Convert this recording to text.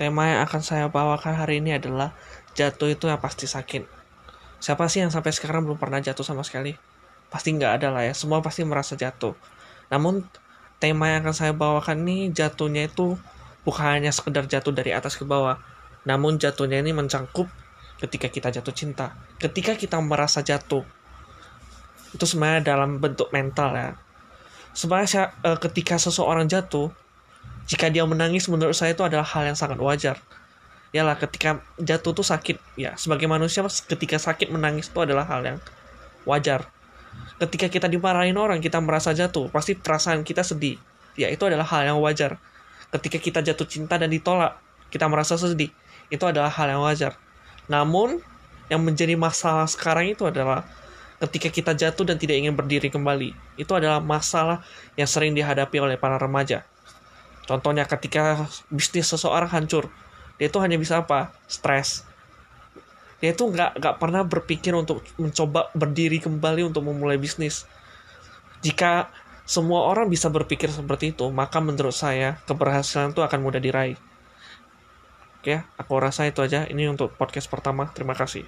tema yang akan saya bawakan hari ini adalah jatuh itu yang pasti sakit. Siapa sih yang sampai sekarang belum pernah jatuh sama sekali? Pasti nggak ada lah ya, semua pasti merasa jatuh. Namun tema yang akan saya bawakan ini jatuhnya itu bukan hanya sekedar jatuh dari atas ke bawah, namun jatuhnya ini mencangkup ketika kita jatuh cinta. Ketika kita merasa jatuh, itu sebenarnya dalam bentuk mental ya. Sebenarnya eh, ketika seseorang jatuh, jika dia menangis menurut saya itu adalah hal yang sangat wajar. Yalah ketika jatuh tuh sakit, ya sebagai manusia ketika sakit menangis itu adalah hal yang wajar. Ketika kita dimarahin orang, kita merasa jatuh, pasti perasaan kita sedih. Ya itu adalah hal yang wajar. Ketika kita jatuh cinta dan ditolak, kita merasa sedih. Itu adalah hal yang wajar. Namun, yang menjadi masalah sekarang itu adalah ketika kita jatuh dan tidak ingin berdiri kembali. Itu adalah masalah yang sering dihadapi oleh para remaja. Contohnya ketika bisnis seseorang hancur, dia itu hanya bisa apa? Stres. Dia itu nggak nggak pernah berpikir untuk mencoba berdiri kembali untuk memulai bisnis. Jika semua orang bisa berpikir seperti itu, maka menurut saya keberhasilan itu akan mudah diraih. Oke, aku rasa itu aja. Ini untuk podcast pertama. Terima kasih.